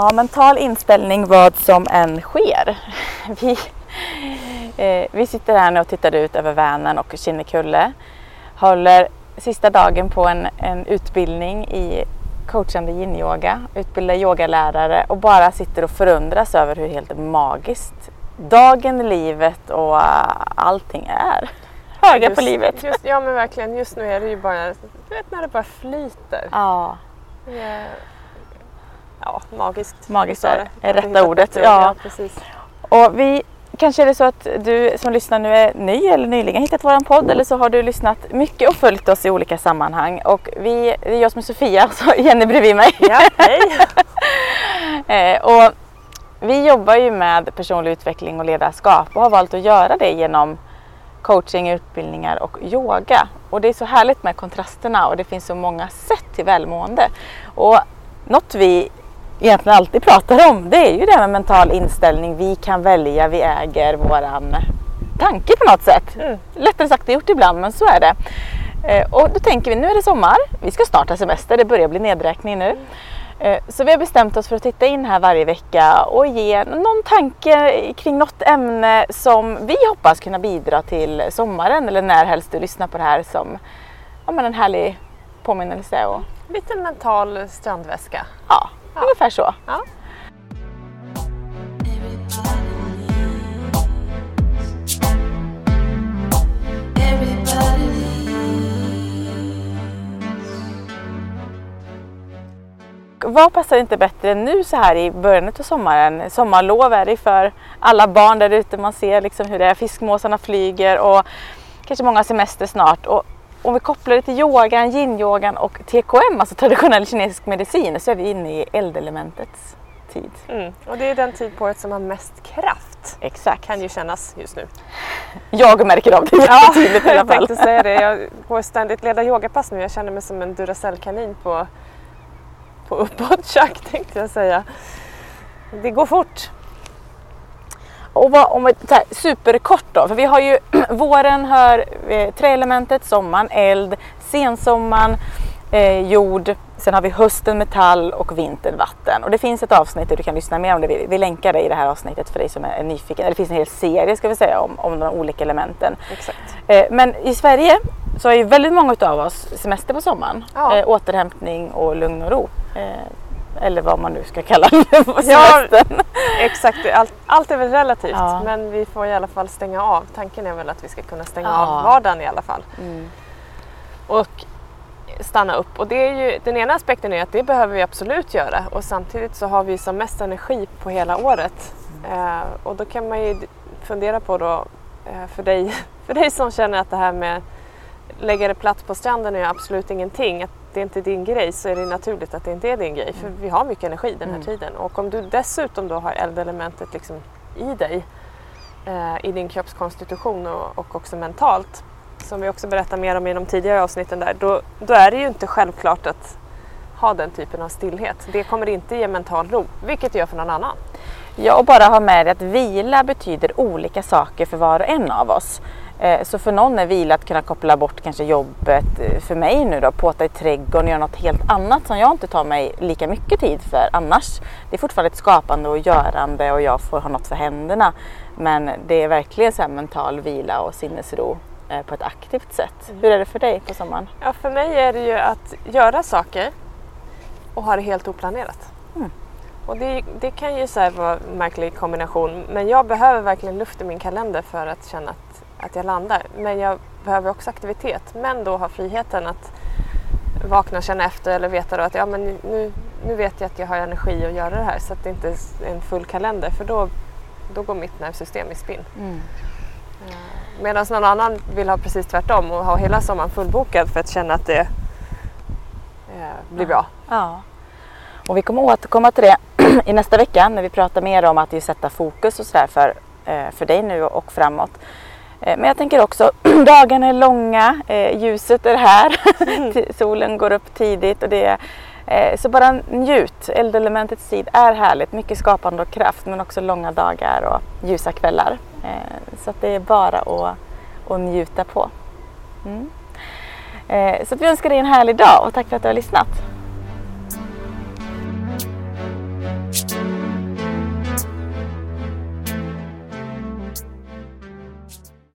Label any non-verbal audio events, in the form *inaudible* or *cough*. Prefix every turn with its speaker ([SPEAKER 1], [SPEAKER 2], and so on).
[SPEAKER 1] Ja, mental inställning vad som än sker. *laughs* Vi, eh, vi sitter här nu och tittar ut över Vänern och Kinnekulle. Håller sista dagen på en, en utbildning i coachande yin-yoga, utbildar yogalärare och bara sitter och förundras över hur helt magiskt dagen, livet och uh, allting är. Höga på livet.
[SPEAKER 2] Just, ja men verkligen, just nu är det ju bara, du vet när det bara flyter.
[SPEAKER 1] Ja.
[SPEAKER 2] Är, ja, magiskt.
[SPEAKER 1] Magiskt är, är rätta ordet.
[SPEAKER 2] ord,
[SPEAKER 1] Ja.
[SPEAKER 2] precis.
[SPEAKER 1] Och vi, kanske är det så att du som lyssnar nu är ny eller nyligen hittat våran podd eller så har du lyssnat mycket och följt oss i olika sammanhang. Och vi, det är jag som är Sofia, *laughs* så Jenny bredvid mig.
[SPEAKER 2] Ja, hej! *laughs*
[SPEAKER 1] Eh, och vi jobbar ju med personlig utveckling och ledarskap och har valt att göra det genom coaching, utbildningar och yoga. Och det är så härligt med kontrasterna och det finns så många sätt till välmående. Och något vi egentligen alltid pratar om det är ju det här med mental inställning. Vi kan välja, vi äger våran tanke på något sätt.
[SPEAKER 2] Mm.
[SPEAKER 1] Lättare sagt än gjort ibland men så är det. Eh, och då tänker vi nu är det sommar, vi ska starta semester, det börjar bli nedräkning nu. Eh, Så vi har bestämt oss för att titta in här varje vecka och ge någon tanke kring något ämne som vi hoppas kunna bidra till sommaren eller när helst du lyssnar på det här som ja, men en härlig påminnelse. Och,
[SPEAKER 2] Lite mental strandväska.
[SPEAKER 1] ja,
[SPEAKER 2] Ja.
[SPEAKER 1] ungefär så.
[SPEAKER 2] Ja.
[SPEAKER 1] Vad passar inte bättre nu så här i början av sommaren? Sommarlov är det för alla barn där ute. Man ser liksom hur det är. Fiskmåsarna flyger och kanske många semester snart. Och om vi kopplar det till yogan, yin-yogan och TKM, alltså traditionell kinesisk medicin, så är vi inne i eldelementets tid.
[SPEAKER 2] Mm. Och det är den tid på året som har mest kraft.
[SPEAKER 1] Exakt.
[SPEAKER 2] Kan ju kännas just nu.
[SPEAKER 1] Jag märker av det jättetydligt i alla
[SPEAKER 2] jag
[SPEAKER 1] fall.
[SPEAKER 2] tänkte säga det. Jag går ständigt leda yogapass nu. Jag känner mig som en Duracell-kanin på, på uppåttjack tänkte jag säga. Det går fort.
[SPEAKER 1] Och vad, om vi, så här, superkort då, för vi har ju *clears throat* våren hör eh, träelementet, sommaren eld, sensommaren eh, jord, sen har vi hösten metall och vintern vatten. Och det finns ett avsnitt där du kan lyssna mer om det. Vi, vi länkar det i det här avsnittet för dig som är nyfiken. Eller det finns en hel serie ska vi säga om, om de olika elementen.
[SPEAKER 2] Exakt.
[SPEAKER 1] Eh, men i Sverige så har ju väldigt många av oss semester på sommaren.
[SPEAKER 2] Ja.
[SPEAKER 1] Eh, återhämtning och lugn och ro. Eller vad man nu ska kalla *laughs* det på
[SPEAKER 2] Ja,
[SPEAKER 1] semestern.
[SPEAKER 2] Exakt, allt, allt är väl relativt
[SPEAKER 1] Ja.
[SPEAKER 2] men vi får i alla fall stänga av. Tanken är väl att vi ska kunna stänga
[SPEAKER 1] Ja.
[SPEAKER 2] av vardagen i alla fall.
[SPEAKER 1] Mm.
[SPEAKER 2] Och stanna upp. Och det är ju, den ena aspekten är att det behöver vi absolut göra och samtidigt så har vi som mest energi på hela året. Eh, och då kan man ju fundera på då eh, för, dig, *laughs* för dig som känner att det här med lägga det platt på stranden är absolut ingenting. Att det är inte din grej så är det naturligt att det inte är din grej. För vi har mycket energi den här
[SPEAKER 1] Mm.
[SPEAKER 2] tiden. Och om du dessutom då har eldelementet liksom i dig eh, i din kroppskonstitution och, och också mentalt som vi också berättar mer om i de tidigare avsnitten där, då, då är det ju inte självklart att ha den typen av stillhet. Det kommer inte ge mental ro, vilket det gör för någon annan.
[SPEAKER 1] Ja, och bara ha med dig att vila betyder olika saker för var och en av oss. Eh, Så för någon är vila att kunna koppla bort kanske jobbet. Eh, För mig nu då, påta i trädgården, göra något helt annat som jag inte tar mig lika mycket tid för annars. Det är fortfarande ett skapande och görande och jag får ha något för händerna. Men det är verkligen så här mental vila och sinnesro eh, på ett aktivt sätt. Hur är det för dig på sommaren?
[SPEAKER 2] Ja, för mig är det ju att göra saker och ha det helt oplanerat.
[SPEAKER 1] Mm.
[SPEAKER 2] Och det, det kan ju så vara en märklig kombination, men jag behöver verkligen luft i min kalender för att känna att, att jag landar. Men jag behöver också aktivitet, men då ha friheten att vakna och känna efter eller veta då att ja, men nu, nu vet jag att jag har energi att göra det här så att det inte är en full kalender för då, då går mitt nervsystem i spinn. Medan någon annan vill ha precis tvärtom och ha hela sommaren fullbokad för att känna att det eh, blir bra.
[SPEAKER 1] Ja. Och vi kommer återkomma till det *clears throat* i nästa vecka när vi pratar mer om att sätta fokus och sådär för, eh, för dig nu och framåt. Eh, Men jag tänker också, *clears throat* dagarna är långa, eh, ljuset är här, *laughs* Ti- solen går upp tidigt och det är, eh, så bara njut. Eldelementets tid är härligt, mycket skapande och kraft men också långa dagar och ljusa kvällar. Så det är bara att, att njuta på. Mm. Så vi önskar dig en härlig dag och tack för att du har lyssnat.